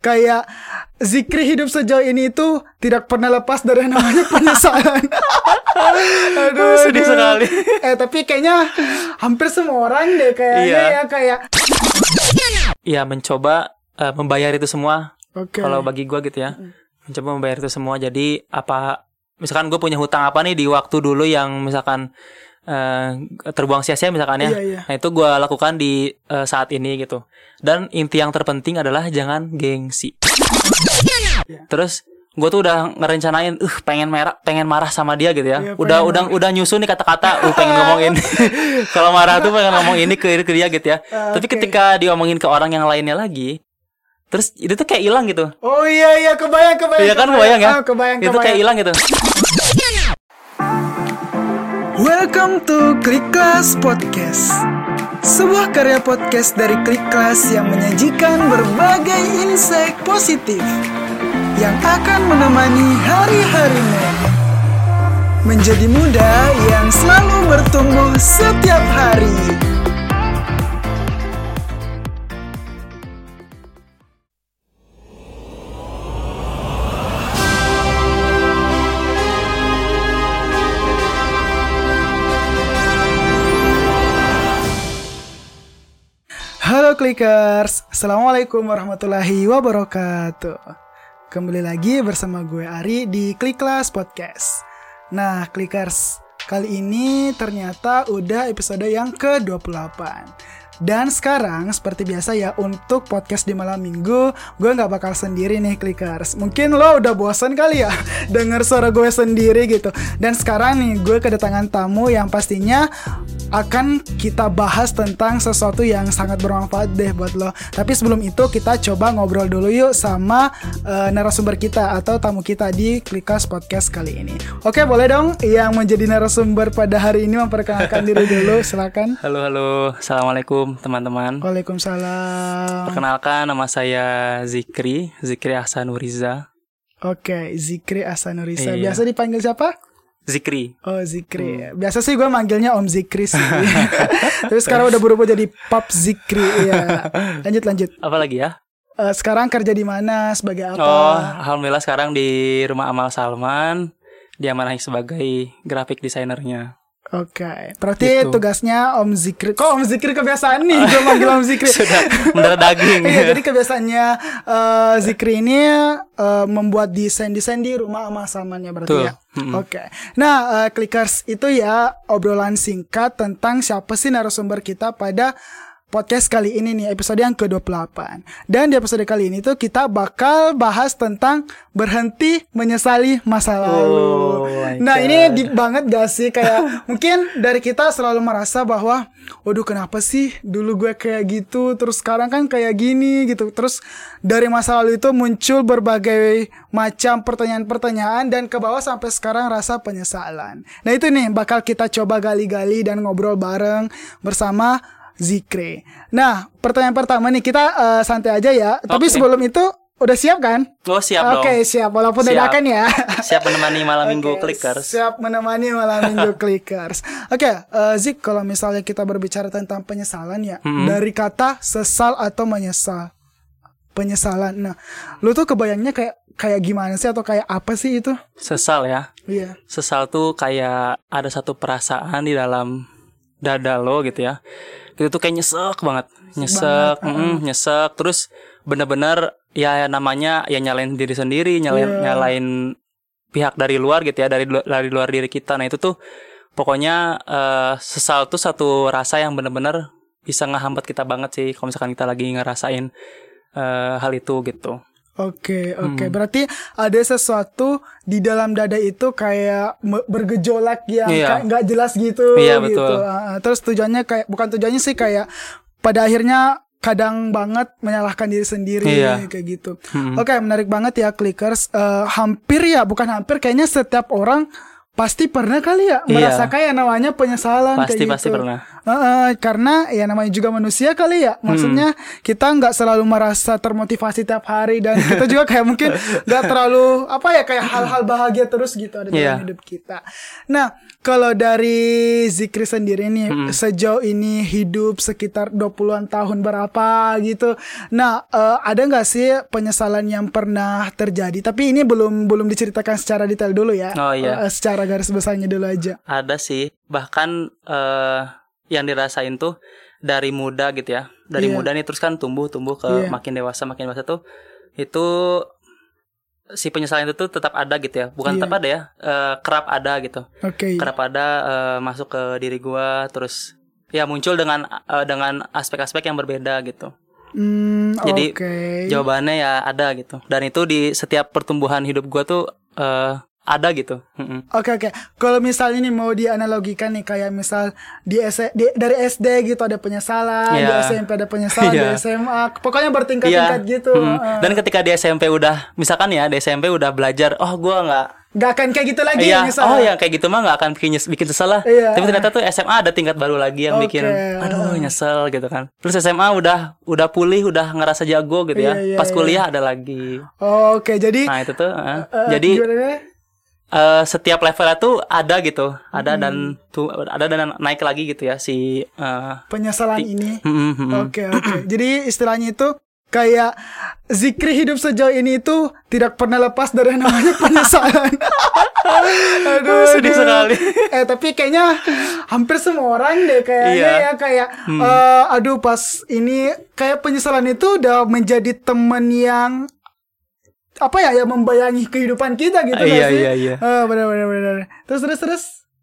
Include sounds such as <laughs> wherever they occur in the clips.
kayak Zikri hidup sejauh ini itu tidak pernah lepas dari yang namanya penyesalan. <laughs> aduh, sedih sekali. Eh tapi kayaknya hampir semua orang deh kayaknya Iya. ya kayak. Iya mencoba eh, membayar itu semua. Oke. Kalau bagi gua gitu ya, mencoba membayar itu semua. Jadi apa, misalkan gue punya hutang apa nih di waktu dulu yang misalkan eh, terbuang sia-sia misalkan ya. Iya, iya. Nah itu gua lakukan di eh, saat ini gitu. Dan inti yang terpenting adalah jangan gengsi. Iya. Terus gue tuh udah ngerencanain, uh pengen merah, pengen marah sama dia gitu ya. Iya, udah udah udah nyusun nih kata-kata, uh pengen ngomongin. <laughs> Kalau marah tuh pengen ngomong ini ke, ke dia gitu ya. Ah, Tapi oke. ketika diomongin ke orang yang lainnya lagi, terus itu tuh kayak hilang gitu. Oh iya iya kebayang kebayang. Iya kan kebayang ya? Ah, kebayang itu kayak kebayang. hilang gitu. Welcome to Klik Kelas Podcast. Sebuah karya podcast dari Klik Kelas yang menyajikan berbagai insight positif yang akan menemani hari-harimu. Menjadi muda yang selalu bertumbuh setiap hari. Clickers, Assalamualaikum warahmatullahi wabarakatuh. Kembali lagi bersama gue Ari di Klik Kelas Podcast. Nah Clickers, kali ini ternyata udah episode yang ke-28 dan sekarang seperti biasa ya untuk podcast di malam minggu gue nggak bakal sendiri nih Clickers. Mungkin lo udah bosan kali ya <laughs> denger suara gue sendiri gitu. Dan sekarang nih gue kedatangan tamu yang pastinya akan kita bahas tentang sesuatu yang sangat bermanfaat deh buat lo. Tapi sebelum itu kita coba ngobrol dulu yuk sama eh, narasumber kita atau tamu kita di Klikas Podcast kali ini. Oke boleh dong yang menjadi narasumber pada hari ini memperkenalkan diri dulu <laughs> silakan. Halo halo, assalamualaikum teman-teman. Waalaikumsalam. Perkenalkan nama saya Zikri, Zikri Ahsanuriza. Oke, Zikri Asanurisa. Iya. Biasa dipanggil siapa? Zikri. Oh Zikri. Biasa sih gue manggilnya Om Zikri sih. <laughs> <laughs> Tapi sekarang udah berubah jadi Pap Zikri. Iya. Lanjut lanjut. Apa lagi ya? Eh, sekarang kerja di mana? Sebagai apa? Oh, alhamdulillah sekarang di rumah Amal Salman diamanahi sebagai graphic desainernya. Oke. Berarti Gitu. tugasnya Om Zikri. Kok Om Zikri kebiasaan nih? Gue manggil Om Zikri. <laughs> Sudah mendarah daging. Iya, jadi kebiasaannya eh, Zikri ini eh, membuat desain-desain di rumah sama Salmannya berarti Betul. ya. Oke. Nah, eh, clickers itu ya obrolan singkat tentang siapa sih narasumber kita pada podcast kali ini nih episode yang ke-28. Dan di episode kali ini tuh kita bakal bahas tentang berhenti menyesali masa lalu. Oh nah, God. ini deep banget gak sih kayak <laughs> mungkin dari kita selalu merasa bahwa waduh kenapa sih dulu gue kayak gitu terus sekarang kan kayak gini gitu. Terus dari masa lalu itu muncul berbagai macam pertanyaan-pertanyaan dan ke bawah sampai sekarang rasa penyesalan. Nah, itu nih bakal kita coba gali-gali dan ngobrol bareng bersama Zikre. Nah, pertanyaan pertama nih kita eh, santai aja ya. Tapi Oke. sebelum itu udah siap kan? Oh, siap dong. Oke, siap. Walaupun Siap. dadakan ya. <laughs> Siap menemani malam minggu Oke, clickers. Siap menemani malam minggu <laughs> clickers. Oke, eh, Zik, kalau misalnya kita berbicara tentang penyesalan ya, dari kata sesal atau menyesal. Penyesalan. Nah, lu tuh kebayangnya kayak kayak gimana sih atau kayak apa sih itu? Sesal ya. Iya. Sesal tuh kayak ada satu perasaan di dalam dada lo gitu ya. Itu tuh kayak nyesek banget. Nyesek, mm, nyesek. Terus bener-bener ya namanya ya nyalain diri sendiri, nyalain Iya. nyalain pihak dari luar gitu ya, dari dari luar diri kita. Nah, itu tuh pokoknya eh, sesal tuh satu rasa yang bener-bener bisa ngehambat kita banget sih kalau misalkan kita lagi ngerasain eh, hal itu gitu. Oke, oke. Hmm. Berarti ada sesuatu di dalam dada itu kayak bergejolak yang Iya. kayak nggak jelas gitu. Iya, gitu. betul. Ah, terus tujuannya kayak bukan tujuannya sih kayak pada akhirnya kadang banget menyalahkan diri sendiri Iya. kayak gitu. Hmm. Oke, menarik banget ya clickers. Eh, hampir ya, bukan hampir, kayaknya setiap orang pasti pernah kali ya Iya. merasa kayak namanya penyesalan Pasti kayak pasti gitu. pernah. Uh, karena ya namanya juga manusia kali ya. Maksudnya kita nggak selalu merasa termotivasi tiap hari dan <laughs> kita juga kayak mungkin nggak terlalu apa ya kayak hal-hal bahagia terus gitu ada dalam Iya. hidup kita. Nah, kalau dari Zikri sendiri nih sejauh ini hidup sekitar 20-an tahun berapa gitu. Nah, eh, ada nggak sih penyesalan yang pernah terjadi? Tapi ini belum belum diceritakan secara detail dulu ya. Oh, iya. Eh, secara garis besarnya dulu aja. Ada sih, bahkan eh, yang dirasain tuh dari muda gitu ya. Dari Iya. muda nih terus kan tumbuh tumbuh ke Iya. makin dewasa makin dewasa tuh itu si penyesalan itu tuh tetap ada gitu ya. Bukan Iya. tetap ada ya, eh, kerap ada gitu. Oke. Kerap ada eh, masuk ke diri gua terus ya muncul dengan eh, dengan aspek-aspek yang berbeda gitu. Hmm, Jadi, oke. Jawabannya ya ada gitu. Dan itu di setiap pertumbuhan hidup gua tuh eh, ada gitu. Mm-mm. Oke oke. Kalau misalnya nih mau dianalogikan nih kayak misal di, S- di dari SD gitu ada penyesalan, di Iya. SMP ada penyesalan, di Iya. SMA pokoknya bertingkat-tingkat gitu. Mm. Eh, Dan ketika di SMP udah, misalkan ya di SMP udah belajar, oh gua nggak, nggak akan kayak gitu lagi iya, misalnya. oh yang kayak gitu mah nggak akan bikin bikin kesel lah. Iya. Tapi ternyata tuh SMA ada tingkat baru lagi yang Oke. bikin, aduh nyesel gitu kan. Terus SMA udah udah pulih, udah ngerasa jago gitu ya. Iya, iya, Pas kuliah ada lagi. Oke, jadi Nah itu tuh, eh, eh, jadi gimana eh, setiap levelnya tuh ada gitu, ada Hmm. dan tuh ada dan naik lagi gitu ya si. eh, penyesalan ini. mm, mm, mm. Oke oke. Jadi istilahnya itu kayak zikri hidup sejauh ini itu tidak pernah lepas dari yang namanya <laughs> penyesalan. aduh, Sedih aduh. sekali. Eh tapi kayaknya hampir semua orang deh kayaknya Iya. ya kayak eh, aduh pas ini kayak penyesalan itu udah menjadi teman yang apa ya yang membayangi kehidupan kita gitu nggak Iya, sih? iya, iya. Eh, benar benar benar. Terus terus terus.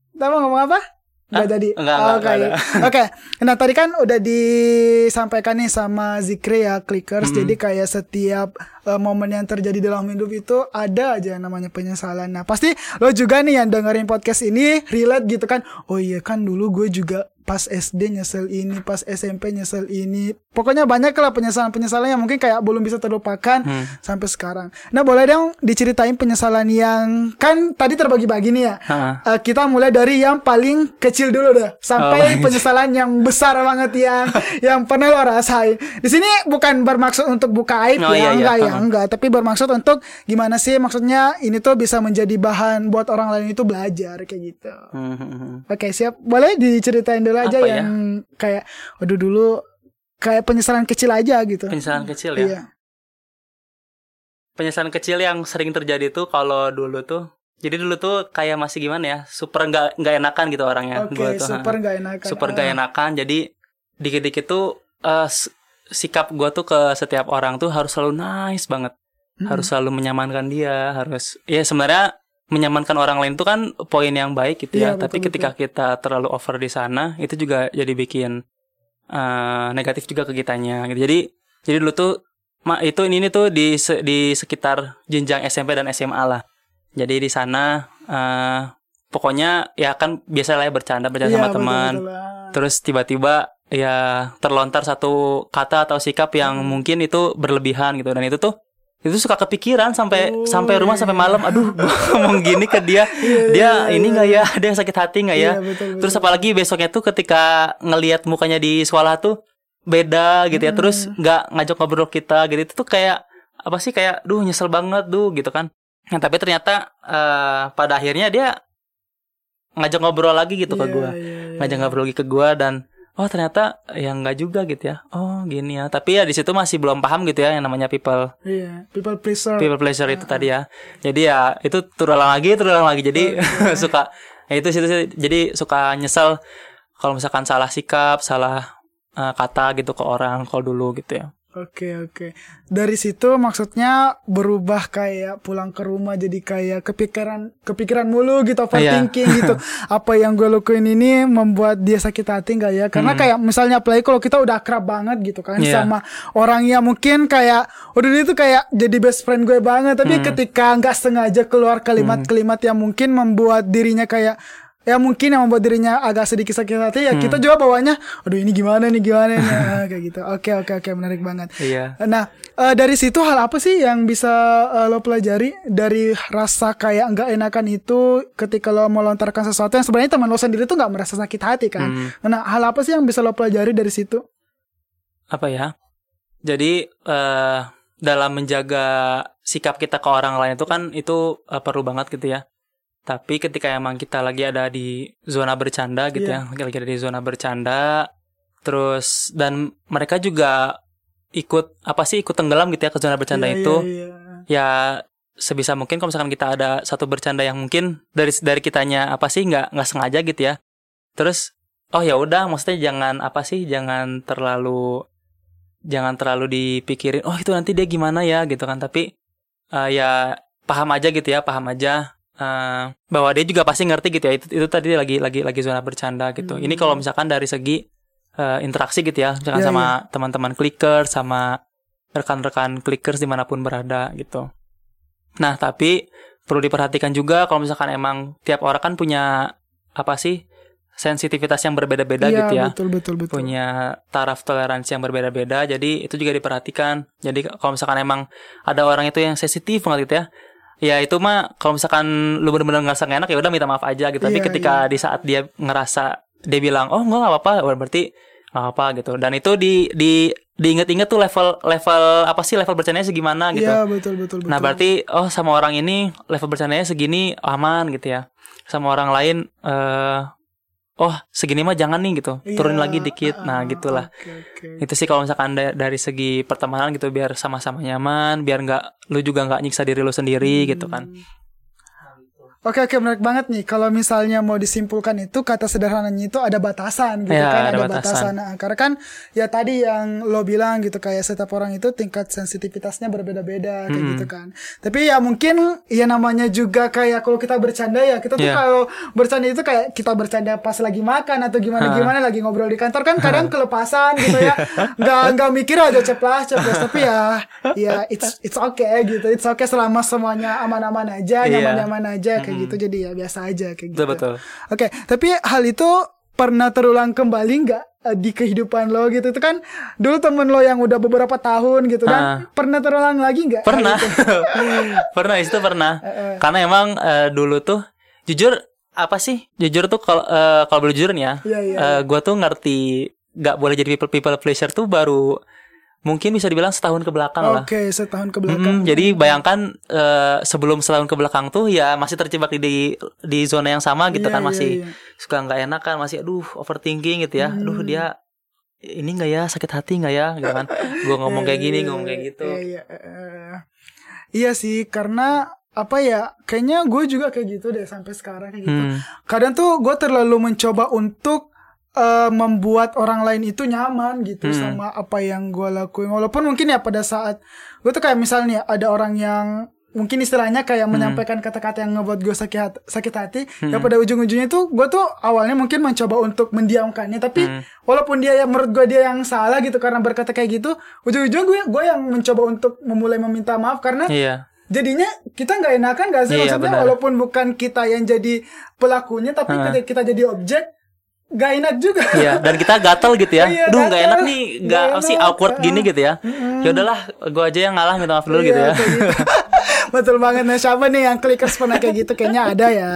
Kita mau ngomong apa? Nggak Hah? jadi. Enggak, enggak, Oke. enggak Oke. Nah, tadi kan udah disampaikan nih sama Zikri ya, clickers. Jadi kayak setiap eh, momen yang terjadi dalam hidup itu ada aja namanya penyesalan. Nah, pasti lo juga nih yang dengerin podcast ini relate gitu kan. Oh iya kan dulu gue juga pas SD nyesel ini, pas SMP nyesel ini. Pokoknya banyak lah penyesalan-penyesalan yang mungkin kayak belum bisa terlupakan sampai sekarang. Nah, boleh dong diceritain penyesalan yang kan tadi terbagi-bagi nih ya. Ha. Eh, kita mulai dari yang paling kecil dulu deh sampai Oh. penyesalan yang besar banget yang yang pernah lo rasain. Di sini bukan bermaksud untuk buka aib Oh, ya, iya, iya. enggak ya, Ha. enggak, tapi bermaksud untuk gimana sih maksudnya ini tuh bisa menjadi bahan buat orang lain itu belajar kayak gitu. Hmm, hmm, hmm. Oke, siap. Boleh diceritain dulu aja Apa ya? yang kayak waduh dulu kayak penyesalan kecil aja gitu. Penyesalan kecil ya. Iya. penyesalan kecil yang sering terjadi tuh kalau dulu tuh jadi dulu tuh kayak masih gimana ya super nggak nggak enakan gitu orangnya Gua tuh, super nggak enakan. super Ah. nggak enakan jadi dikit-dikit tuh s- sikap gua tuh ke setiap orang tuh harus selalu nice banget Hmm. harus selalu menyamankan dia harus ya sebenarnya menyamankan orang lain itu kan poin yang baik gitu Iya, ya betul, tapi ketika kita terlalu over di sana itu juga jadi bikin eh, negatif juga ke kitanya gitu. Jadi jadi dulu tuh ma itu ini, ini tuh di se- di sekitar jenjang SMP dan SMA lah. Jadi di sana eh, pokoknya ya kan biasa lah ya bercanda bercanda Iya, sama betul, teman. betul, ah. terus tiba-tiba ya terlontar satu kata atau sikap yang Hmm. mungkin itu berlebihan gitu. Dan itu tuh itu suka kepikiran sampai Oh, sampai rumah iya. sampai malam. Aduh gua <laughs> ngomong gini ke dia. Dia ini nggak ya? Dia sakit hati nggak ya? Iya, betul, betul. terus apalagi besoknya tuh ketika ngelihat mukanya di sekolah tuh beda gitu ya. Terus nggak ngajak ngobrol kita gitu. Itu tuh kayak apa sih kayak duh nyesel banget duh gitu kan. Nah, tapi ternyata eh, pada akhirnya dia ngajak ngobrol lagi gitu ke Iya, gua. iya, iya. ngajak ngobrol lagi ke gua dan oh ternyata ya nggak juga gitu ya. Oh gini ya. Tapi ya di situ masih belum paham gitu ya yang namanya people. Iya, people pleaser. people pleasure itu tadi ya. Jadi ya itu terulang lagi terulang lagi. Jadi <laughs> suka ya itu situ sih. jadi suka nyesel kalau misalkan salah sikap salah eh, kata gitu ke orang kalau dulu gitu ya Oke oke. Dari situ maksudnya berubah kayak pulang ke rumah jadi kayak kepikiran kepikiran mulu gitu overthinking gitu. <laughs> Apa yang gue lakuin ini membuat dia sakit hati nggak ya? Karena kayak misalnya apalagi kalau kita udah akrab banget gitu kan Iya. sama orang yang mungkin kayak udah dia tuh kayak jadi best friend gue banget. Tapi ketika nggak sengaja keluar kalimat-kalimat yang mungkin membuat dirinya kayak ya mungkin yang membuat dirinya agak sedikit sakit hati ya kita juga bawanya aduh ini gimana nih gimana nih? Ah, <laughs> kayak gitu. Oke oke oke menarik banget. Iya. nah eh, dari situ hal apa sih yang bisa eh, lo pelajari dari rasa kayak nggak enakan itu ketika lo melontarkan sesuatu yang sebenarnya teman lo sendiri tuh nggak merasa sakit hati kan? Nah hal apa sih yang bisa lo pelajari dari situ? Apa ya? Jadi eh dalam menjaga sikap kita ke orang lain itu kan itu eh, perlu banget gitu ya. Tapi ketika emang kita lagi ada di zona bercanda gitu Iya. ya, lagi ada di zona bercanda, terus dan mereka juga ikut apa sih ikut tenggelam gitu ya ke zona bercanda Iya, itu. iya, iya. ya sebisa mungkin kalau misalkan kita ada satu bercanda yang mungkin dari dari kitanya apa sih nggak nggak sengaja gitu ya terus oh ya udah maksudnya jangan apa sih jangan terlalu jangan terlalu dipikirin oh itu nanti dia gimana ya gitu kan tapi eh, ya paham aja gitu ya paham aja eh, bahwa dia juga pasti ngerti gitu ya itu itu tadi lagi lagi lagi zona bercanda gitu ini kalau misalkan dari segi eh, interaksi gitu ya misalkan Iya, sama teman-teman clicker sama rekan-rekan clickers di mana pun berada gitu. Nah tapi perlu diperhatikan juga kalau misalkan emang tiap orang kan punya apa sih sensitivitas yang berbeda-beda Iya, gitu ya, betul betul betul punya taraf toleransi yang berbeda-beda. Jadi itu juga diperhatikan. Jadi kalau misalkan emang ada orang itu yang sensitif banget gitu ya, ya itu mah kalau misalkan lu bener-bener ngerasa nggak enak ya udah minta maaf aja gitu. Tapi Iya, ketika di saat dia ngerasa dia bilang oh enggak nggak apa-apa, berarti apa-apa gitu. Dan itu di di diinget-inget tuh level level apa sih level bercandanya segimana gitu. Iya betul betul betul Nah berarti oh sama orang ini level bercandanya segini aman gitu ya. Sama orang lain eh oh segini mah jangan nih gitu. Iya, Turunin lagi dikit. ah, Nah gitulah. oke, oke. Itu sih kalau misalkan da- dari segi pertemanan gitu biar sama-sama nyaman, biar nggak lu juga nggak nyiksa diri lu sendiri gitu kan. Oke oke menarik banget nih kalau misalnya mau disimpulkan itu kata sederhananya itu ada batasan gitu Ya, kan ada ada, batasan. batasan. Nah, karena kan ya tadi yang lo bilang gitu kayak setiap orang itu tingkat sensitivitasnya berbeda-beda kayak gitu kan. Tapi ya mungkin ya namanya juga kayak kalau kita bercanda ya kita tuh Ya. kalau bercanda itu kayak kita bercanda pas lagi makan atau gimana gimana lagi ngobrol di kantor kan kadang kelepasan gitu ya. <laughs> nggak nggak mikir aja ceplas ceplas tapi ya ya it's it's okay gitu. It's okay selama semuanya aman-aman aja, Iya. nyaman-nyaman aja kayak gitu. Jadi ya biasa aja kayak gitu. Betul. Oke, tapi hal itu pernah terulang kembali nggak eh, di kehidupan lo gitu? Itu kan dulu temen lo yang udah beberapa tahun gitu kan, pernah terulang lagi nggak? Pernah. itu? <laughs> pernah itu pernah. <laughs> Karena emang eh, dulu tuh jujur apa sih? Jujur tuh kalau eh, kalau boleh jujur nih ya, Iya, iya, eh, gua tuh ngerti nggak boleh jadi people people pleasure tuh baru mungkin bisa dibilang setahun ke belakang lah. Oke, setahun ke belakang. Mm, jadi bayangkan eh, sebelum setahun ke belakang tuh ya masih terjebak di di, di zona yang sama gitu Iya, kan iya, masih iya. suka nggak enak kan masih aduh overthinking gitu ya. Aduh dia ini nggak ya sakit hati nggak ya gitu kan. <laughs> Gua ngomong kayak gini, ngomong kayak gitu. Iya, iya, eh, iya sih, karena apa ya? Kayaknya gue juga kayak gitu deh sampai sekarang kayak gitu. Hmm. Kadang tuh gue terlalu mencoba untuk eh, membuat orang lain itu nyaman gitu Hmm. sama apa yang gue lakuin. Walaupun mungkin ya pada saat gue tuh kayak misalnya ada orang yang mungkin istilahnya kayak Hmm. menyampaikan kata-kata yang ngebuat gue sakit hati, sakit hati ya pada ujung-ujungnya tuh gue tuh awalnya mungkin mencoba untuk mendiamkannya tapi Hmm. walaupun dia yang menurut gue dia yang salah gitu karena berkata kayak gitu ujung-ujung gue gue yang mencoba untuk memulai meminta maaf karena Iya. jadinya kita nggak enakan gak sih Iya, maksudnya benar. walaupun bukan kita yang jadi pelakunya tapi ketika kita jadi objek gak enak juga Iya, dan kita gatel gitu ya. <laughs> Iya, Duh, gatel. enak nih, Nggak apa sih awkward gini gitu ya. Ya udahlah, gue aja yang ngalah minta maaf dulu gitu Iya, ya. gitu. <laughs> Betul banget nah siapa nih yang clickers pernah kayak gitu kayaknya ada ya.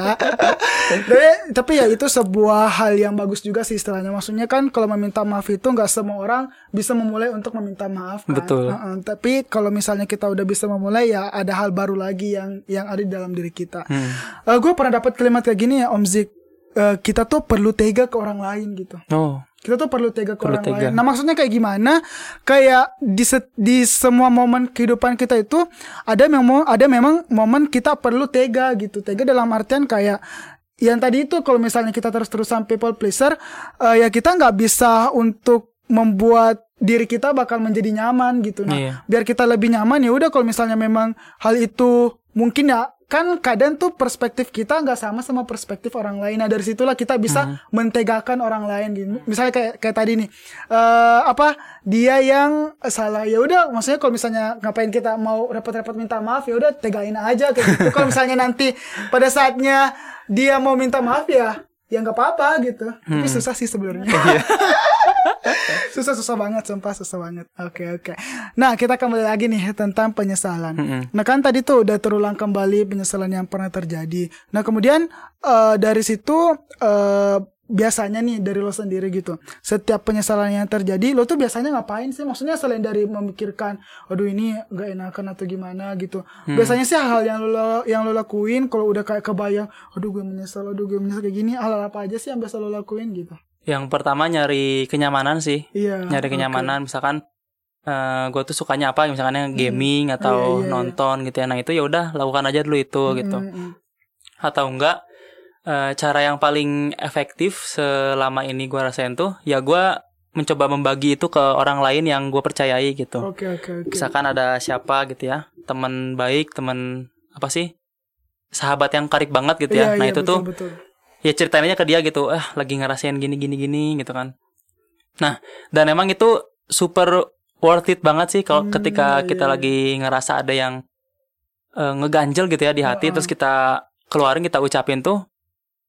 <laughs> tapi, tapi ya itu sebuah hal yang bagus juga sih istilahnya. Maksudnya kan kalau meminta maaf itu nggak semua orang bisa memulai untuk meminta maaf kan. Betul. Heeh, tapi kalau misalnya kita udah bisa memulai ya ada hal baru lagi yang yang ada di dalam diri kita. Hmm. gue pernah dapat kalimat kayak gini ya Om Zik. Eh, kita tuh perlu tega ke orang lain gitu. Oh, Kita tuh perlu tega ke Perlu orang tega. lain. Nah maksudnya kayak gimana? Kayak di se- di semua momen kehidupan kita itu ada memang ada memang momen kita perlu tega gitu. Tega dalam artian kayak yang tadi itu kalau misalnya kita terus-terusan people pleaser, eh, ya kita nggak bisa untuk membuat diri kita bakal menjadi nyaman gitu. Nah, Iya. biar kita lebih nyaman ya udah kalau misalnya memang hal itu mungkin ya kan kadang tuh perspektif kita nggak sama sama perspektif orang lain. Nah dari situlah kita bisa mentegakan orang lain gitu. Misalnya kayak kayak tadi nih eh apa dia yang salah ya udah maksudnya kalau misalnya ngapain kita mau repot-repot minta maaf ya udah tegain aja kayak gitu. kalau misalnya nanti pada saatnya dia mau minta maaf ya ya nggak apa-apa gitu tapi Hmm. susah sih sebenarnya Iya. <laughs> <laughs> susah susah banget sumpah susah banget. Oke oke. Nah kita kembali lagi nih tentang penyesalan. Mm-mm. nah kan tadi tuh udah terulang kembali penyesalan yang pernah terjadi. Nah kemudian eh, dari situ eh, biasanya nih dari lo sendiri gitu. Setiap penyesalan yang terjadi lo tuh biasanya ngapain sih? Maksudnya selain dari memikirkan aduh ini gak enakan atau gimana gitu. Biasanya sih hal yang lo yang lo lakuin kalau udah kayak kebayang aduh gue menyesal aduh gue menyesal kayak gini hal apa aja sih yang biasa lo lakuin gitu Yang pertama nyari kenyamanan sih. iya nyari kenyamanan misalkan eh gue tuh sukanya apa misalkan gaming atau Iya, iya, iya. nonton gitu ya nah itu ya udah lakukan aja dulu itu gitu Mm, mm, atau enggak eh, cara yang paling efektif selama ini gue rasain tuh ya gue mencoba membagi itu ke orang lain yang gue percayai gitu Oke oke oke. misalkan ada siapa gitu ya teman baik teman apa sih sahabat yang karib banget gitu ya Iya, nah iya, itu betul, tuh betul. Ya ceritain aja ke dia gitu eh lagi ngerasain gini gini gini gitu kan nah dan emang itu super worth it banget sih kalau Hmm, ketika iya, kita iya. lagi ngerasa ada yang eh, ngeganjel gitu ya di hati Heeh. terus kita keluarin kita ucapin tuh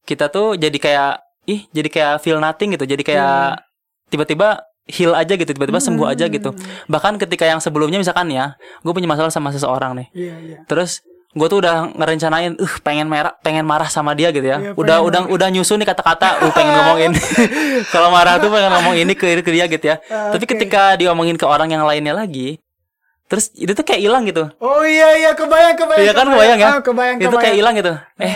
kita tuh jadi kayak ih jadi kayak feel nothing gitu jadi kayak tiba-tiba heal aja gitu tiba-tiba sembuh aja gitu Hmm, bahkan ketika yang sebelumnya misalkan ya gue punya masalah sama seseorang nih Iya iya. terus gue tuh udah ngerencanain uh pengen merah pengen marah sama dia gitu ya. Iya, udah pengen udah udah nyusun nih kata-kata uh pengen ngomongin. <laughs> Kalau marah tuh pengen ngomong ini ke, ke dia gitu ya. Ah, tapi oke. ketika diomongin ke orang yang lainnya lagi terus itu tuh kayak hilang gitu. Oh iya iya kebayang kebayang. Iya kan kebayang. ya? Ah, kebayang itu kayak kebayang. hilang gitu. Eh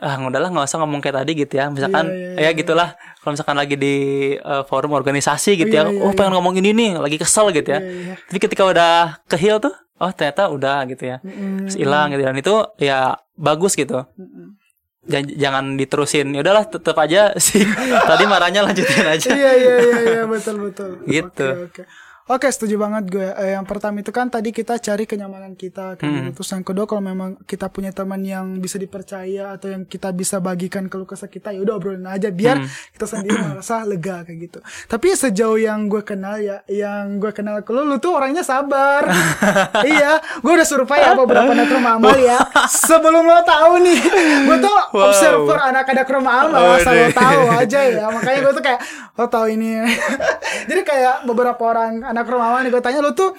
Ah, ah udahlah nggak usah ngomong kayak tadi gitu ya. Misalkan Iya, iya, ya gitulah. Kalau misalkan lagi di eh, forum organisasi gitu Iya, ya iya, oh iya. pengen ngomongin ini lagi kesel gitu ya. Iya, iya. tapi ketika udah kehil tuh oh ternyata udah gitu ya Mm-mm. Terus hilang gitu dan itu ya bagus gitu Mm-mm. jangan, jangan diterusin ya udahlah tetap aja sih <laughs> tadi marahnya lanjutin aja Iya iya iya iya betul betul. Gitu. Oke oke. Oke setuju banget gue. Eh, yang pertama itu kan tadi kita cari kenyamanan kita kayak Hmm. gitu. Terus yang kedua kalau memang kita punya teman yang bisa dipercaya atau yang kita bisa bagikan keluh kesah kita ya udah obrolin aja biar Hmm. kita sendiri merasa lega kayak gitu. Tapi sejauh yang gue kenal ya, yang gue kenal ke lu, lu tuh orangnya sabar. <laughs> iya, gue udah survei ya beberapa anak rumah amal ya. <laughs> Sebelum lo tahu nih, gue tuh Wow. observer anak-anak rumah amal, Oh, asal lo tahu aja ya. <laughs> Makanya gue tuh kayak, lo tahu ini. Jadi kayak beberapa orang anak rumah amal nih gue tanya lo tuh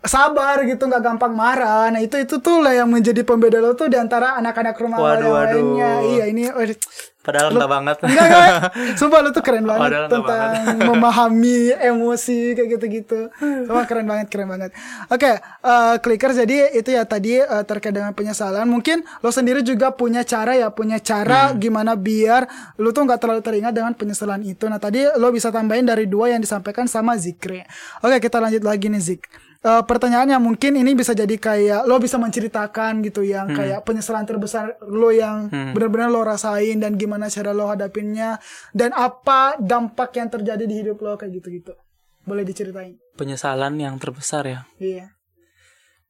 sabar gitu nggak gampang marah nah itu itu tuh lah yang menjadi pembeda lo tuh di antara anak-anak rumah Waduh, yang waduh. lainnya iya ini waduh, padahal enggak banget Enggak, enggak. Sumpah lu tuh keren banget Padahal tentang <laughs> memahami emosi kayak gitu-gitu. Sumpah keren banget, keren banget. Oke, eh, clicker jadi itu ya tadi eh, terkait dengan penyesalan. Mungkin lo sendiri juga punya cara ya, punya cara Hmm. gimana biar lu tuh nggak terlalu teringat dengan penyesalan itu. Nah, tadi lo bisa tambahin dari dua yang disampaikan sama Zikri. Oke, kita lanjut lagi nih Zik. Eh, pertanyaannya mungkin ini bisa jadi kayak lo bisa menceritakan gitu yang kayak penyesalan terbesar lo yang Hmm. benar-benar lo rasain dan gimana cara lo hadapinnya dan apa dampak yang terjadi di hidup lo kayak gitu-gitu. Boleh diceritain? Penyesalan yang terbesar ya? Iya.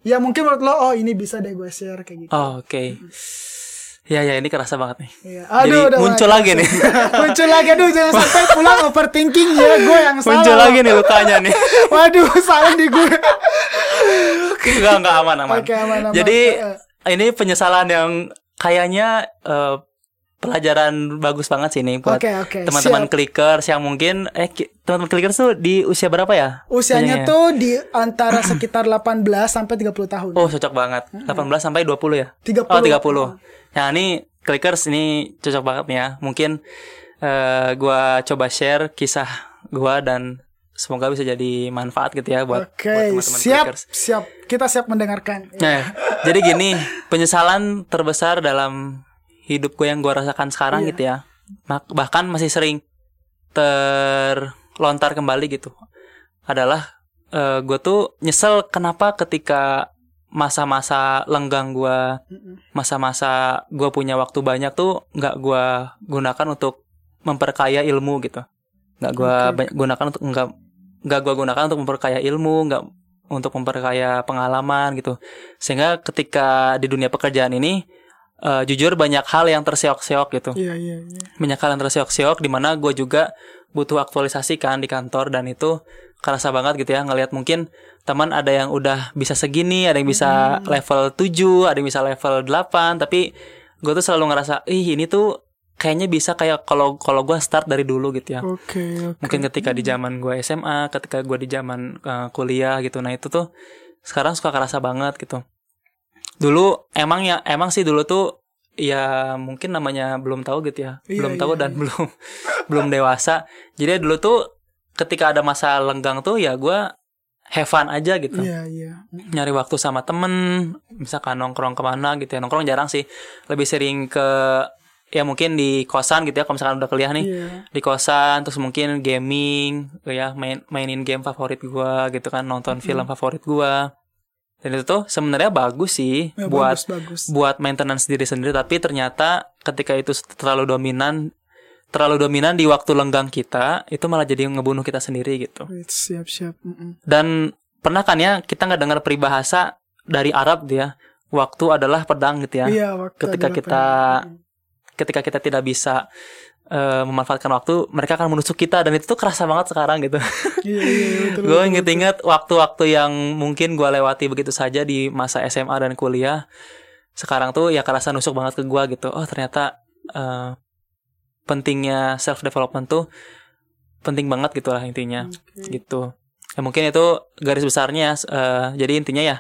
Ya mungkin menurut lo oh ini bisa deh gue share kayak gitu. Oh, oke ya ya ini kerasa banget nih Iya. jadi udah muncul lagi nih <laughs> muncul lagi aduh jangan sampai pulang <laughs> overthinking ya gue yang salah muncul lagi nih lukanya nih <laughs> waduh salah di gue enggak enggak aman aman Oke, aman, aman. jadi Eh, ini penyesalan yang kayaknya eh, pelajaran bagus banget sih ini buat Oke, oke, teman-teman clickers yang mungkin eh teman-teman clickers tuh di usia berapa ya? usianya Banyak ya? tuh di antara sekitar 18 sampai 30 tahun Oh, cocok banget. 18 sampai 20 ya? 30. Oh, 30. Nah, ini clickers ini cocok banget nih ya. Mungkin eh gua coba share kisah gua dan semoga bisa jadi manfaat gitu ya buat, Oke, buat teman-teman siap, clickers. siap. Kita siap mendengarkan. Nah, jadi gini, penyesalan terbesar dalam hidup gue yang gue rasakan sekarang Iya. gitu ya. Mak- Bahkan masih sering terlontar kembali gitu. Adalah eh, gue tuh nyesel kenapa ketika masa-masa lenggang gue, masa-masa gue punya waktu banyak tuh nggak gue gunakan untuk memperkaya ilmu gitu. Nggak gue Oke. gunakan untuk nggak nggak gue gunakan untuk memperkaya ilmu, nggak untuk memperkaya pengalaman gitu. Sehingga ketika di dunia pekerjaan ini eh, jujur banyak hal yang terseok-seok gitu. Iya, iya, iya. Banyak hal yang terseok-seok di mana gue juga butuh aktualisasi kan di kantor dan itu kerasa banget gitu ya ngelihat mungkin teman ada yang udah bisa segini, ada yang bisa level 7, ada yang bisa level 8, tapi gue tuh selalu ngerasa, ih ini tuh kayaknya bisa kayak kalau kalau gue start dari dulu gitu ya. Oke, oke. mungkin ketika di zaman gue SMA ketika gue di zaman eh, kuliah gitu nah itu tuh sekarang suka kerasa banget gitu. Dulu emang ya emang sih dulu tuh ya mungkin namanya belum tahu gitu ya. Iya, belum tahu iya, dan iya. belum <laughs> belum dewasa. Jadi dulu tuh ketika ada masa lenggang tuh ya gue have fun aja gitu. Iya, iya. nyari waktu sama temen misalkan nongkrong ke mana gitu ya. Nongkrong jarang sih. Lebih sering ke ya mungkin di kosan gitu ya kalau misalkan udah kuliah nih. Iya. di kosan terus mungkin gaming ya main mainin game favorit gua gitu kan nonton film favorit gua. Dan itu tuh sebenarnya bagus sih Ya, buat bagus, bagus. buat maintenance diri sendiri. Tapi ternyata ketika itu terlalu dominan terlalu dominan di waktu lenggang kita itu malah jadi ngebunuh kita sendiri gitu Wait, siap, siap. Mm-mm. dan pernah kan ya kita nggak dengar peribahasa dari Arab dia waktu adalah pedang gitu ya Iya, waktu Ketika kita- penting. ketika kita tidak bisa eh, memanfaatkan waktu mereka akan menusuk kita dan itu tuh kerasa banget sekarang gitu <laughs> Iya, iya, betul. gue inget-inget waktu-waktu yang mungkin gue lewati begitu saja di masa SMA dan kuliah sekarang tuh ya kerasa nusuk banget ke gue gitu oh ternyata eh, pentingnya self development tuh penting banget gitu lah intinya Oke. gitu ya mungkin itu garis besarnya eh, jadi intinya ya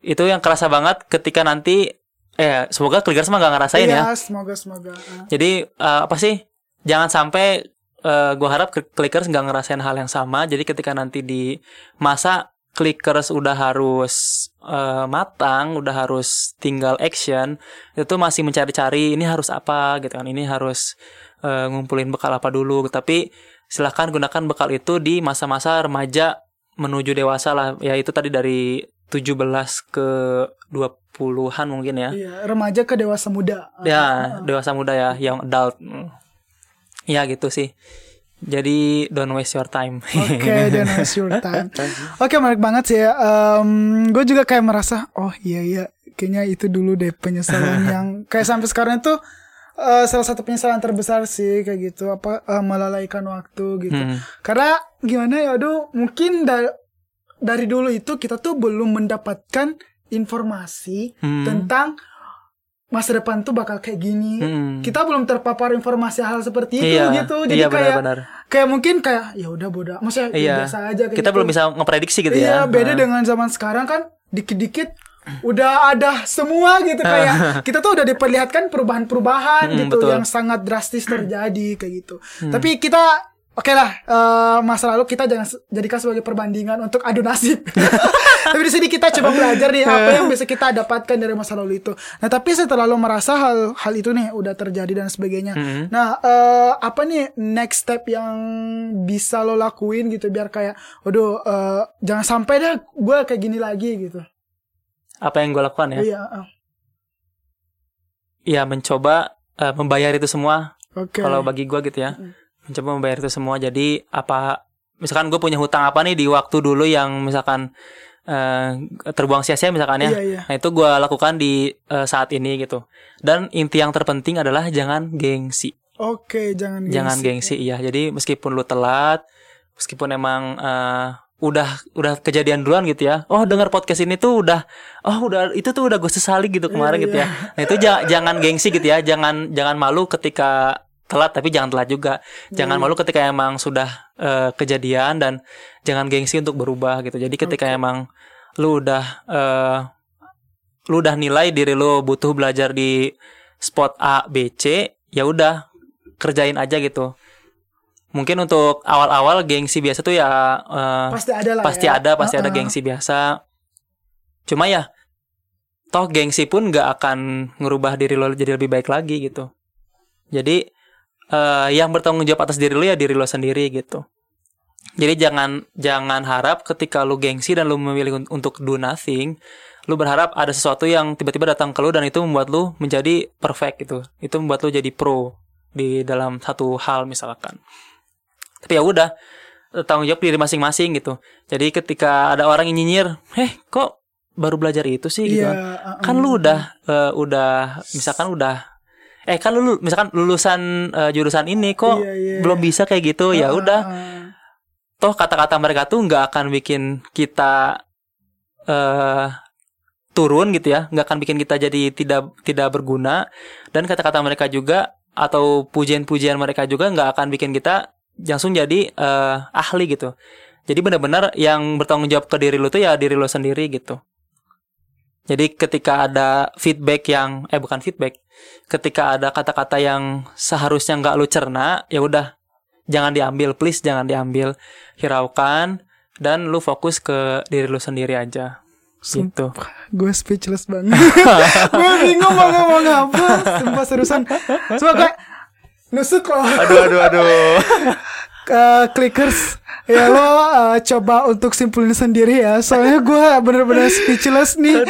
itu yang kerasa banget ketika nanti eh semoga Clickers mah gak ngerasain ya Iya, semoga, semoga. Ah. jadi eh, apa sih? Jangan sampai eh, gue harap Cl- clickers nggak ngerasain hal yang sama. Jadi ketika nanti di masa clickers udah harus eh, matang, udah harus tinggal action, itu masih mencari-cari ini harus apa gitu kan? Ini harus eh, ngumpulin bekal apa dulu. Tapi silahkan gunakan bekal itu di masa-masa remaja menuju dewasa lah. Ya itu tadi dari 17 ke 20-an mungkin ya. Iya, remaja ke dewasa muda. Ah. Ya, dewasa muda ya, yang adult. Ya gitu sih. Jadi don't waste your time. <laughs> Oke, dan waste your time. <laughs> Oke, menarik banget sih ya. gue juga kayak merasa, oh iya iya, kayaknya itu dulu deh penyesalan <laughs> yang kayak sampai sekarang itu eh, salah satu penyesalan terbesar sih kayak gitu. Apa eh, melalaikan waktu gitu. Hmm. Karena gimana ya, aduh, mungkin da- dari dulu itu kita tuh belum mendapatkan informasi Hmm. tentang masa depan tuh bakal kayak gini. Hmm. Kita belum terpapar informasi hal seperti itu iya, gitu. Jadi iya kayak benar-benar. kayak mungkin kayak ya udah bodoh maksudnya ya Iya. biasa aja kayak Kita gitu. belum bisa ngeprediksi gitu iya ya. beda Nah. dengan zaman sekarang kan dikit-dikit udah ada semua gitu kayak <laughs> kita tuh udah diperlihatkan perubahan-perubahan Hmm, gitu betul. yang sangat drastis terjadi kayak gitu tapi kita Oke lah, eh, masa lalu kita jangan jadikan sebagai perbandingan untuk adu nasib. <laughs> <laughs> tapi di sini kita coba belajar nih apa yang bisa kita dapatkan dari masa lalu itu. Nah tapi setelah lo merasa hal hal itu nih udah terjadi dan sebagainya. Hmm. Nah eh, apa nih next step yang bisa lo lakuin gitu biar kayak, waduh eh, jangan sampai dah gue kayak gini lagi gitu. Apa yang gue lakukan ya? Iya. Iya mencoba eh, membayar itu semua. Oke. Kalau bagi gue gitu ya, mencoba membayar itu semua. Jadi apa? Misalkan gue punya hutang apa nih di waktu dulu yang misalkan eh, terbuang sia-sia misalkan ya. Iya iya. Nah itu gue lakukan di eh, saat ini gitu. Dan inti yang terpenting adalah jangan gengsi. Oke jangan gengsi. Jangan gengsi iya. Jadi meskipun lu telat, meskipun emang eh, udah udah kejadian duluan gitu ya. Oh dengar podcast ini tuh udah oh udah itu tuh udah gue sesali gitu kemarin Iya, gitu ya. Nah itu ja- jangan gengsi gitu ya. Jangan jangan malu ketika telat tapi jangan telat juga. Jangan Iya. malu ketika emang sudah eh, kejadian dan jangan gengsi untuk berubah gitu. Jadi ketika Oke. emang lu udah eh, lu udah nilai diri lu butuh belajar di spot A, B, C, ya udah kerjain aja gitu. Mungkin untuk awal-awal gengsi biasa tuh ya eh, Pasti ada lah pasti ya. ada, pasti ada Uh-uh. gengsi biasa. Cuma ya toh gengsi pun nggak akan ngerubah diri lo jadi lebih baik lagi gitu. Jadi eh, yang bertanggung jawab atas diri lo ya diri lo sendiri gitu. Jadi jangan jangan harap ketika lu gengsi dan lu memilih un- untuk do nothing, lu berharap ada sesuatu yang tiba-tiba datang ke lu dan itu membuat lu menjadi perfect gitu. Itu membuat lu jadi pro di dalam satu hal misalkan. Tapi ya udah tanggung jawab diri masing-masing gitu. Jadi ketika ada orang yang nyinyir, "Eh, kok baru belajar itu sih?" gitu. Iya. kan. uh-uh. Kan lu udah eh, udah misalkan udah eh kan lu misalkan lulusan eh, jurusan ini kok Iya, iya. belum bisa kayak gitu. Ya Uh-uh, udah toh kata-kata mereka tuh nggak akan bikin kita eh turun gitu ya nggak akan bikin kita jadi tidak tidak berguna dan kata-kata mereka juga atau pujian-pujian mereka juga nggak akan bikin kita langsung jadi eh, ahli gitu. Jadi benar-benar yang bertanggung jawab ke diri lu tuh ya diri lu sendiri gitu. Jadi ketika ada feedback yang eh bukan feedback, ketika ada kata-kata yang seharusnya nggak lu cerna, ya udah jangan diambil, please jangan diambil, hiraukan dan lu fokus ke diri lu sendiri aja. Gitu. Gue speechless banget. <laughs> gue bingung mau ngomong apa. Sumpah seriusan. Coba kayak nusuk loh. Aduh aduh aduh. <laughs> uh, clickers. Ya lo uh, coba untuk simpulin sendiri ya. Soalnya gue bener-bener speechless nih.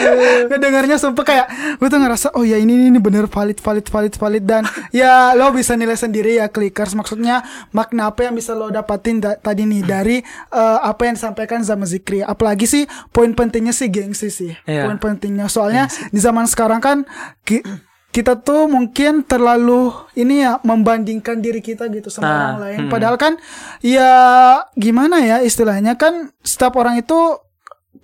Ngedengarnya sumpah kayak gue tuh ngerasa oh ya ini ini bener valid valid valid valid. Dan ya lo bisa nilai sendiri ya clickers. Maksudnya makna apa yang bisa lo dapatin da tadi nih dari uh, apa yang disampaikan sama Zikri. Apalagi sih poin pentingnya sih gengsi sih. Iya. poin pentingnya. Soalnya di zaman sekarang kan kita tuh mungkin terlalu ini ya membandingkan diri kita gitu sama Nah, orang lain. hmm. Padahal kan ya gimana ya istilahnya kan setiap orang itu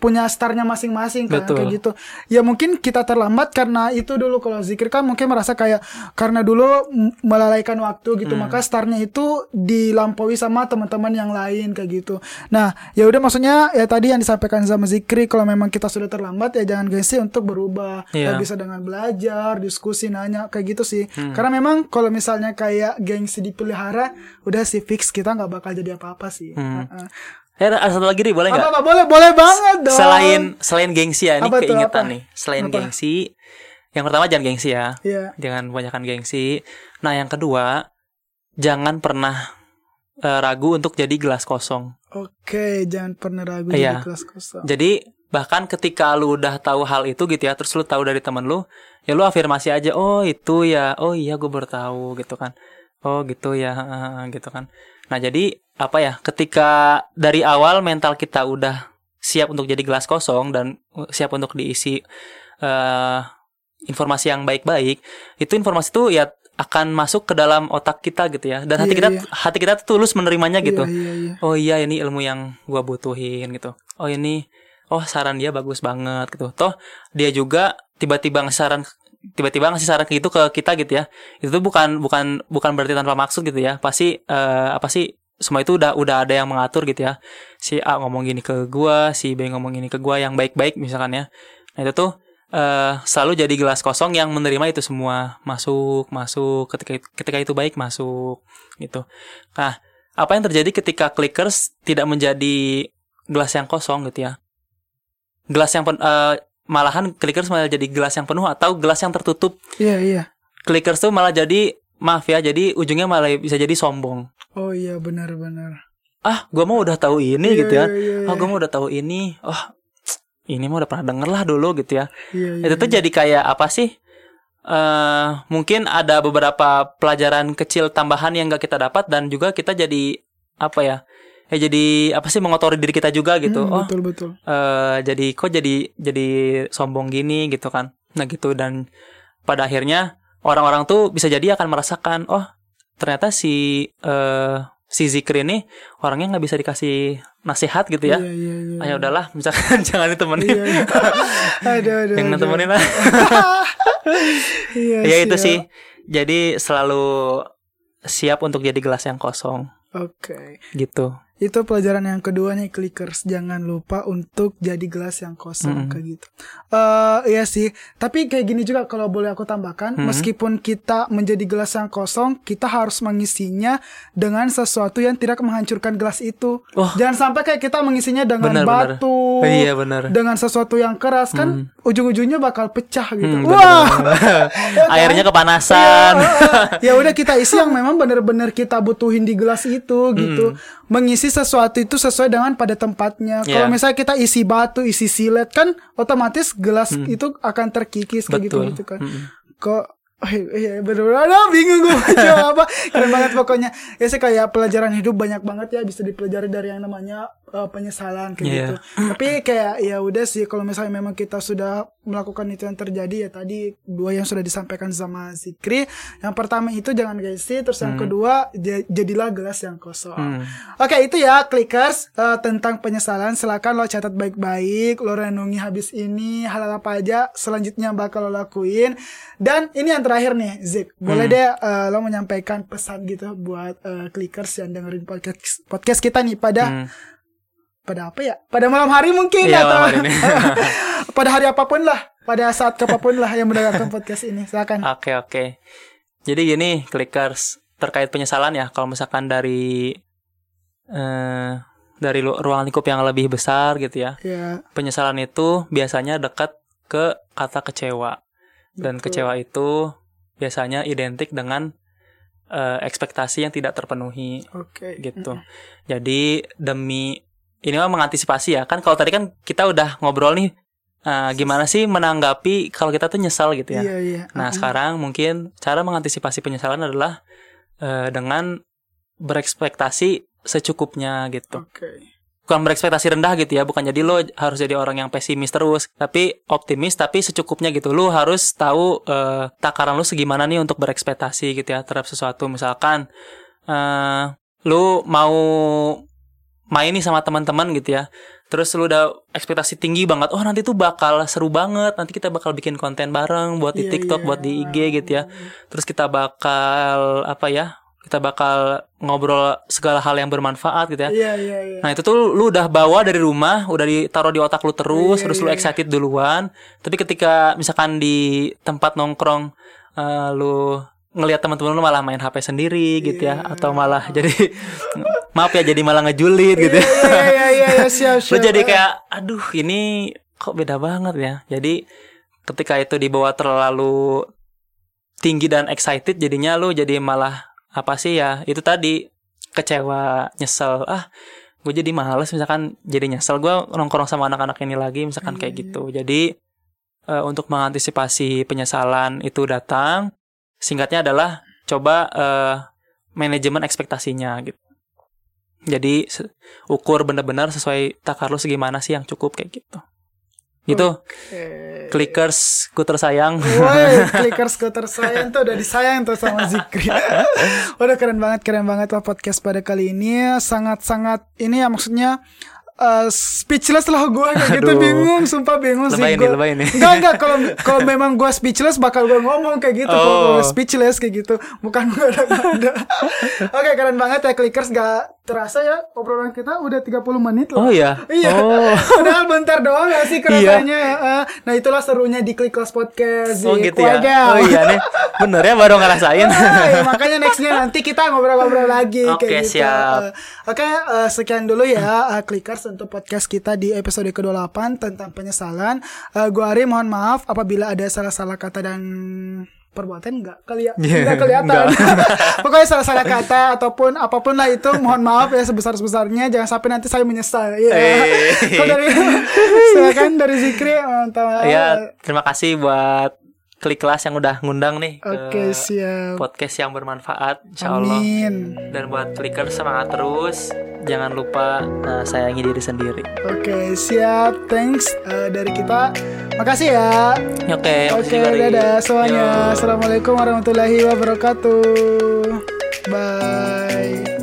punya startnya masing-masing kan Betul. kayak gitu. Ya mungkin kita terlambat karena itu dulu kalau zikir kan mungkin merasa kayak karena dulu melalaikan waktu gitu Hmm. maka startnya itu dilampaui sama teman-teman yang lain kayak gitu. Nah, ya udah maksudnya ya tadi yang disampaikan sama Zikri kalau memang kita sudah terlambat ya jangan gengsi untuk berubah. Ya Iya. bisa dengan belajar, diskusi, nanya kayak gitu sih. Hmm. Karena memang kalau misalnya kayak gengsi dipelihara udah sih fix kita nggak bakal jadi apa-apa sih. Hmm. Heeh. Eh, ada satu lagi nih boleh nggak? Boleh boleh banget dong. Selain selain gengsi ya, ini Apa keingetan apa? nih. Selain Apa? gengsi, yang pertama jangan gengsi ya. Iya. Jangan kebanyakan gengsi. Nah, yang kedua, jangan pernah eh, ragu untuk jadi gelas kosong. Oke, jangan pernah ragu Iya. jadi kelas kosong. Jadi bahkan ketika lu udah tahu hal itu gitu ya, terus lu tahu dari temen lu, ya lu afirmasi aja, oh itu ya, oh iya gue baru tahu gitu kan, oh gitu ya, gitu kan. Nah jadi apa ya, ketika dari awal mental kita udah siap untuk jadi gelas kosong dan siap untuk diisi eh informasi yang baik-baik, itu informasi itu ya akan masuk ke dalam otak kita gitu ya, dan hati Iya, kita iya. hati kita tuh tulus menerimanya gitu. Iya, iya, iya. oh iya ini ilmu yang gua butuhin gitu. Oh ini oh saran dia bagus banget gitu. Toh dia juga tiba-tiba saran tiba-tiba ngasih saran gitu ke kita gitu ya. Itu tuh bukan bukan bukan berarti tanpa maksud gitu ya. Pasti eh, apa sih semua itu udah udah ada yang mengatur gitu ya. Si A ngomong gini ke gua si B ngomong gini ke gua yang baik-baik misalkan ya. Nah itu tuh eh, selalu jadi gelas kosong yang menerima itu semua. Masuk masuk ketika ketika itu baik masuk gitu. Nah apa yang terjadi ketika clickers tidak menjadi gelas yang kosong gitu ya? Gelas yang pen, eh, malahan clickers malah jadi gelas yang penuh atau gelas yang tertutup? Iya, iya. clickers tuh malah jadi maaf ya jadi ujungnya malah bisa jadi sombong Oh iya, benar-benar. ah gua mau udah tahu ini Iya, gitu ya iya, iya, oh iya. gua mau udah tahu ini oh <tsk> ini mah udah pernah denger lah dulu gitu ya Iya, iya. itu tuh jadi kayak apa sih eh mungkin ada beberapa pelajaran kecil tambahan yang gak kita dapat dan juga kita jadi apa ya ya jadi apa sih mengotori diri kita juga gitu Hmm, oh Betul, betul. eh jadi kok jadi jadi sombong gini gitu kan nah gitu dan pada akhirnya orang-orang tuh bisa jadi akan merasakan oh ternyata si eh si Zikri ini orangnya nggak bisa dikasih nasihat gitu ya Iya, iya, iya. ah ya udahlah misalkan <laughs> jangan ditemenin Iya, iya. <laughs> Aduh, aduh. yang aduh. temenin lah Iya, <laughs> ya itu sih jadi selalu siap untuk jadi gelas yang kosong Oke. gitu Itu pelajaran yang kedua nih clickers. Jangan lupa untuk jadi gelas yang kosong Mm-mm. kayak gitu. Eh iya sih. Tapi kayak gini juga kalau boleh aku tambahkan, Mm-mm. meskipun kita menjadi gelas yang kosong, kita harus mengisinya dengan sesuatu yang tidak menghancurkan gelas itu. Wah. Jangan sampai kayak kita mengisinya dengan benar. batu. iya benar Dengan sesuatu yang keras kan ujung-ujungnya bakal pecah gitu. Hmm, Wah. benar. <laughs> airnya Iya, kepanasan ya udah kita isi yang memang benar-benar kita butuhin di gelas itu gitu. Mengisi sesuatu itu sesuai dengan pada tempatnya. Kalau Iya. misalnya kita isi batu, isi silet kan otomatis gelas itu akan terkikis kayak gitu gitu kan. Mm-mm. Kok Eh, iya bener-bener. Aduh, bingung gue mau jawab apa. Keren banget pokoknya. Ya sih kayak pelajaran hidup banyak banget ya Bisa dipelajari dari yang namanya eh, penyesalan kayak Iya. gitu. Tapi kayak ya udah sih Kalau misalnya memang kita sudah melakukan itu yang terjadi Ya tadi dua yang sudah disampaikan sama Zikri. Yang pertama itu jangan gengsi. Terus yang kedua j- jadilah gelas yang kosong. Hmm. Oke itu ya clickers eh, tentang penyesalan. Silakan lo catat baik-baik lo renungi habis ini hal apa aja selanjutnya bakal lo lakuin. Dan ini yang terakhir nih, Zik. Boleh Hmm. deh eh, lo menyampaikan pesan gitu buat eh, clickers yang dengerin podcast podcast kita nih pada Hmm. pada apa ya? Pada malam hari mungkin Iya, atau hari <laughs> <laughs> pada hari apa pun lah, pada saat apa pun lah yang mendengarkan podcast ini. Silakan. Oke oke. Jadi gini, clickers terkait penyesalan ya. Kalau misalkan dari eh dari ruang lingkup yang lebih besar gitu ya, Ya, penyesalan itu biasanya dekat ke kata kecewa. Dan betul. kecewa itu biasanya identik dengan eh, ekspektasi yang tidak terpenuhi Oke. gitu. Jadi demi ini mah mengantisipasi ya. Kan kalau tadi kan kita udah ngobrol nih eh, gimana sih menanggapi kalau kita tuh nyesal gitu ya. Iya, iya. Nah, Mm-mm. sekarang mungkin cara mengantisipasi penyesalan adalah eh, dengan berekspektasi secukupnya gitu. Oke. Bukan berekspektasi rendah gitu ya, bukan jadi lo harus jadi orang yang pesimis terus, tapi optimis tapi secukupnya gitu. Lo harus tahu eh, takaran lo segimana nih untuk berekspektasi gitu ya terhadap sesuatu. Misalkan eh lo mau main nih sama teman-teman gitu ya. Terus lu udah ekspektasi tinggi banget. Oh, nanti tuh bakal seru banget. Nanti kita bakal bikin konten bareng buat di Iya, TikTok, iya. buat di IG gitu ya. Terus kita bakal apa ya? Kita bakal ngobrol segala hal yang bermanfaat gitu ya. Iya, iya, iya. Nah itu tuh lu udah bawa dari rumah, udah ditaruh di otak lu terus, Iya, terus lu iya, excited duluan. Tapi ketika misalkan di tempat nongkrong, eh, lu ngelihat teman-teman lu malah main HP sendiri gitu ya, Iya. atau malah <laughs> jadi maaf ya jadi malah ngejulit gitu. ya. Iya, iya, iya, iya, siap, <laughs> lu siap. jadi kayak, aduh ini kok beda banget ya. Jadi ketika itu dibawa terlalu tinggi dan excited, jadinya lu jadi malah apa sih ya? Itu tadi kecewa, nyesel. Ah, gue jadi males misalkan jadi nyesel gue nongkrong sama anak-anak ini lagi misalkan kayak Iya, gitu. Jadi eh, untuk mengantisipasi penyesalan itu datang, singkatnya adalah coba eh, manajemen ekspektasinya gitu. Jadi ukur benar-benar sesuai takar lu segimana sih yang cukup kayak gitu. Gitu. Oke. Clickers ku tersayang. Woi, <laughs> clickers ku tersayang tuh udah disayang tuh sama Zikri. udah keren banget, keren banget lah podcast pada kali ini. Sangat-sangat ini ya maksudnya eh, speechless lah gue kayak gitu bingung, sumpah bingung sih Lebay nih, gue. Enggak enggak kalau kalau memang gue speechless bakal gue ngomong kayak gitu. Oh. gue speechless kayak gitu, bukan gue ada ada. Oke, keren banget ya clickers gak terasa ya obrolan kita udah 30 menit loh. Oh ya. Iya. Oh. <laughs> Padahal bentar doang gak sih kerasanya. Eh, Nah itulah serunya di Click Class Podcast. Oh Zik. gitu ya. Wajah. Oh iya nih. Bener ya baru ngerasain. <laughs> Ah, ya, makanya nextnya nanti kita ngobrol-ngobrol lagi Oke, kayak gitu. siap. Eh, Oke, eh, sekian dulu ya eh, Clickers untuk podcast kita di episode ke-28 tentang penyesalan. Eh, gua Ari mohon maaf apabila ada salah-salah kata dan perbuatan enggak kali <laughs> ya Yeah, enggak kelihatan enggak. <laughs> pokoknya salah-salah kata ataupun apa pun lah itu mohon maaf ya sebesar-besarnya jangan sampai nanti saya menyesal Iya. Eh. Kalau <laughs> dari silakan dari Zikri ya, terima kasih buat klik kelas yang udah ngundang nih oke ke siap podcast yang bermanfaat insya Allah. amin Dan buat clicker semangat terus. Jangan lupa eh, sayangi diri sendiri. Oke, siap. Thanks eh, dari kita. Makasih ya. Oke, Oke, makasih juga, Ri. dadah semuanya. Yo. Assalamualaikum warahmatullahi wabarakatuh. Bye.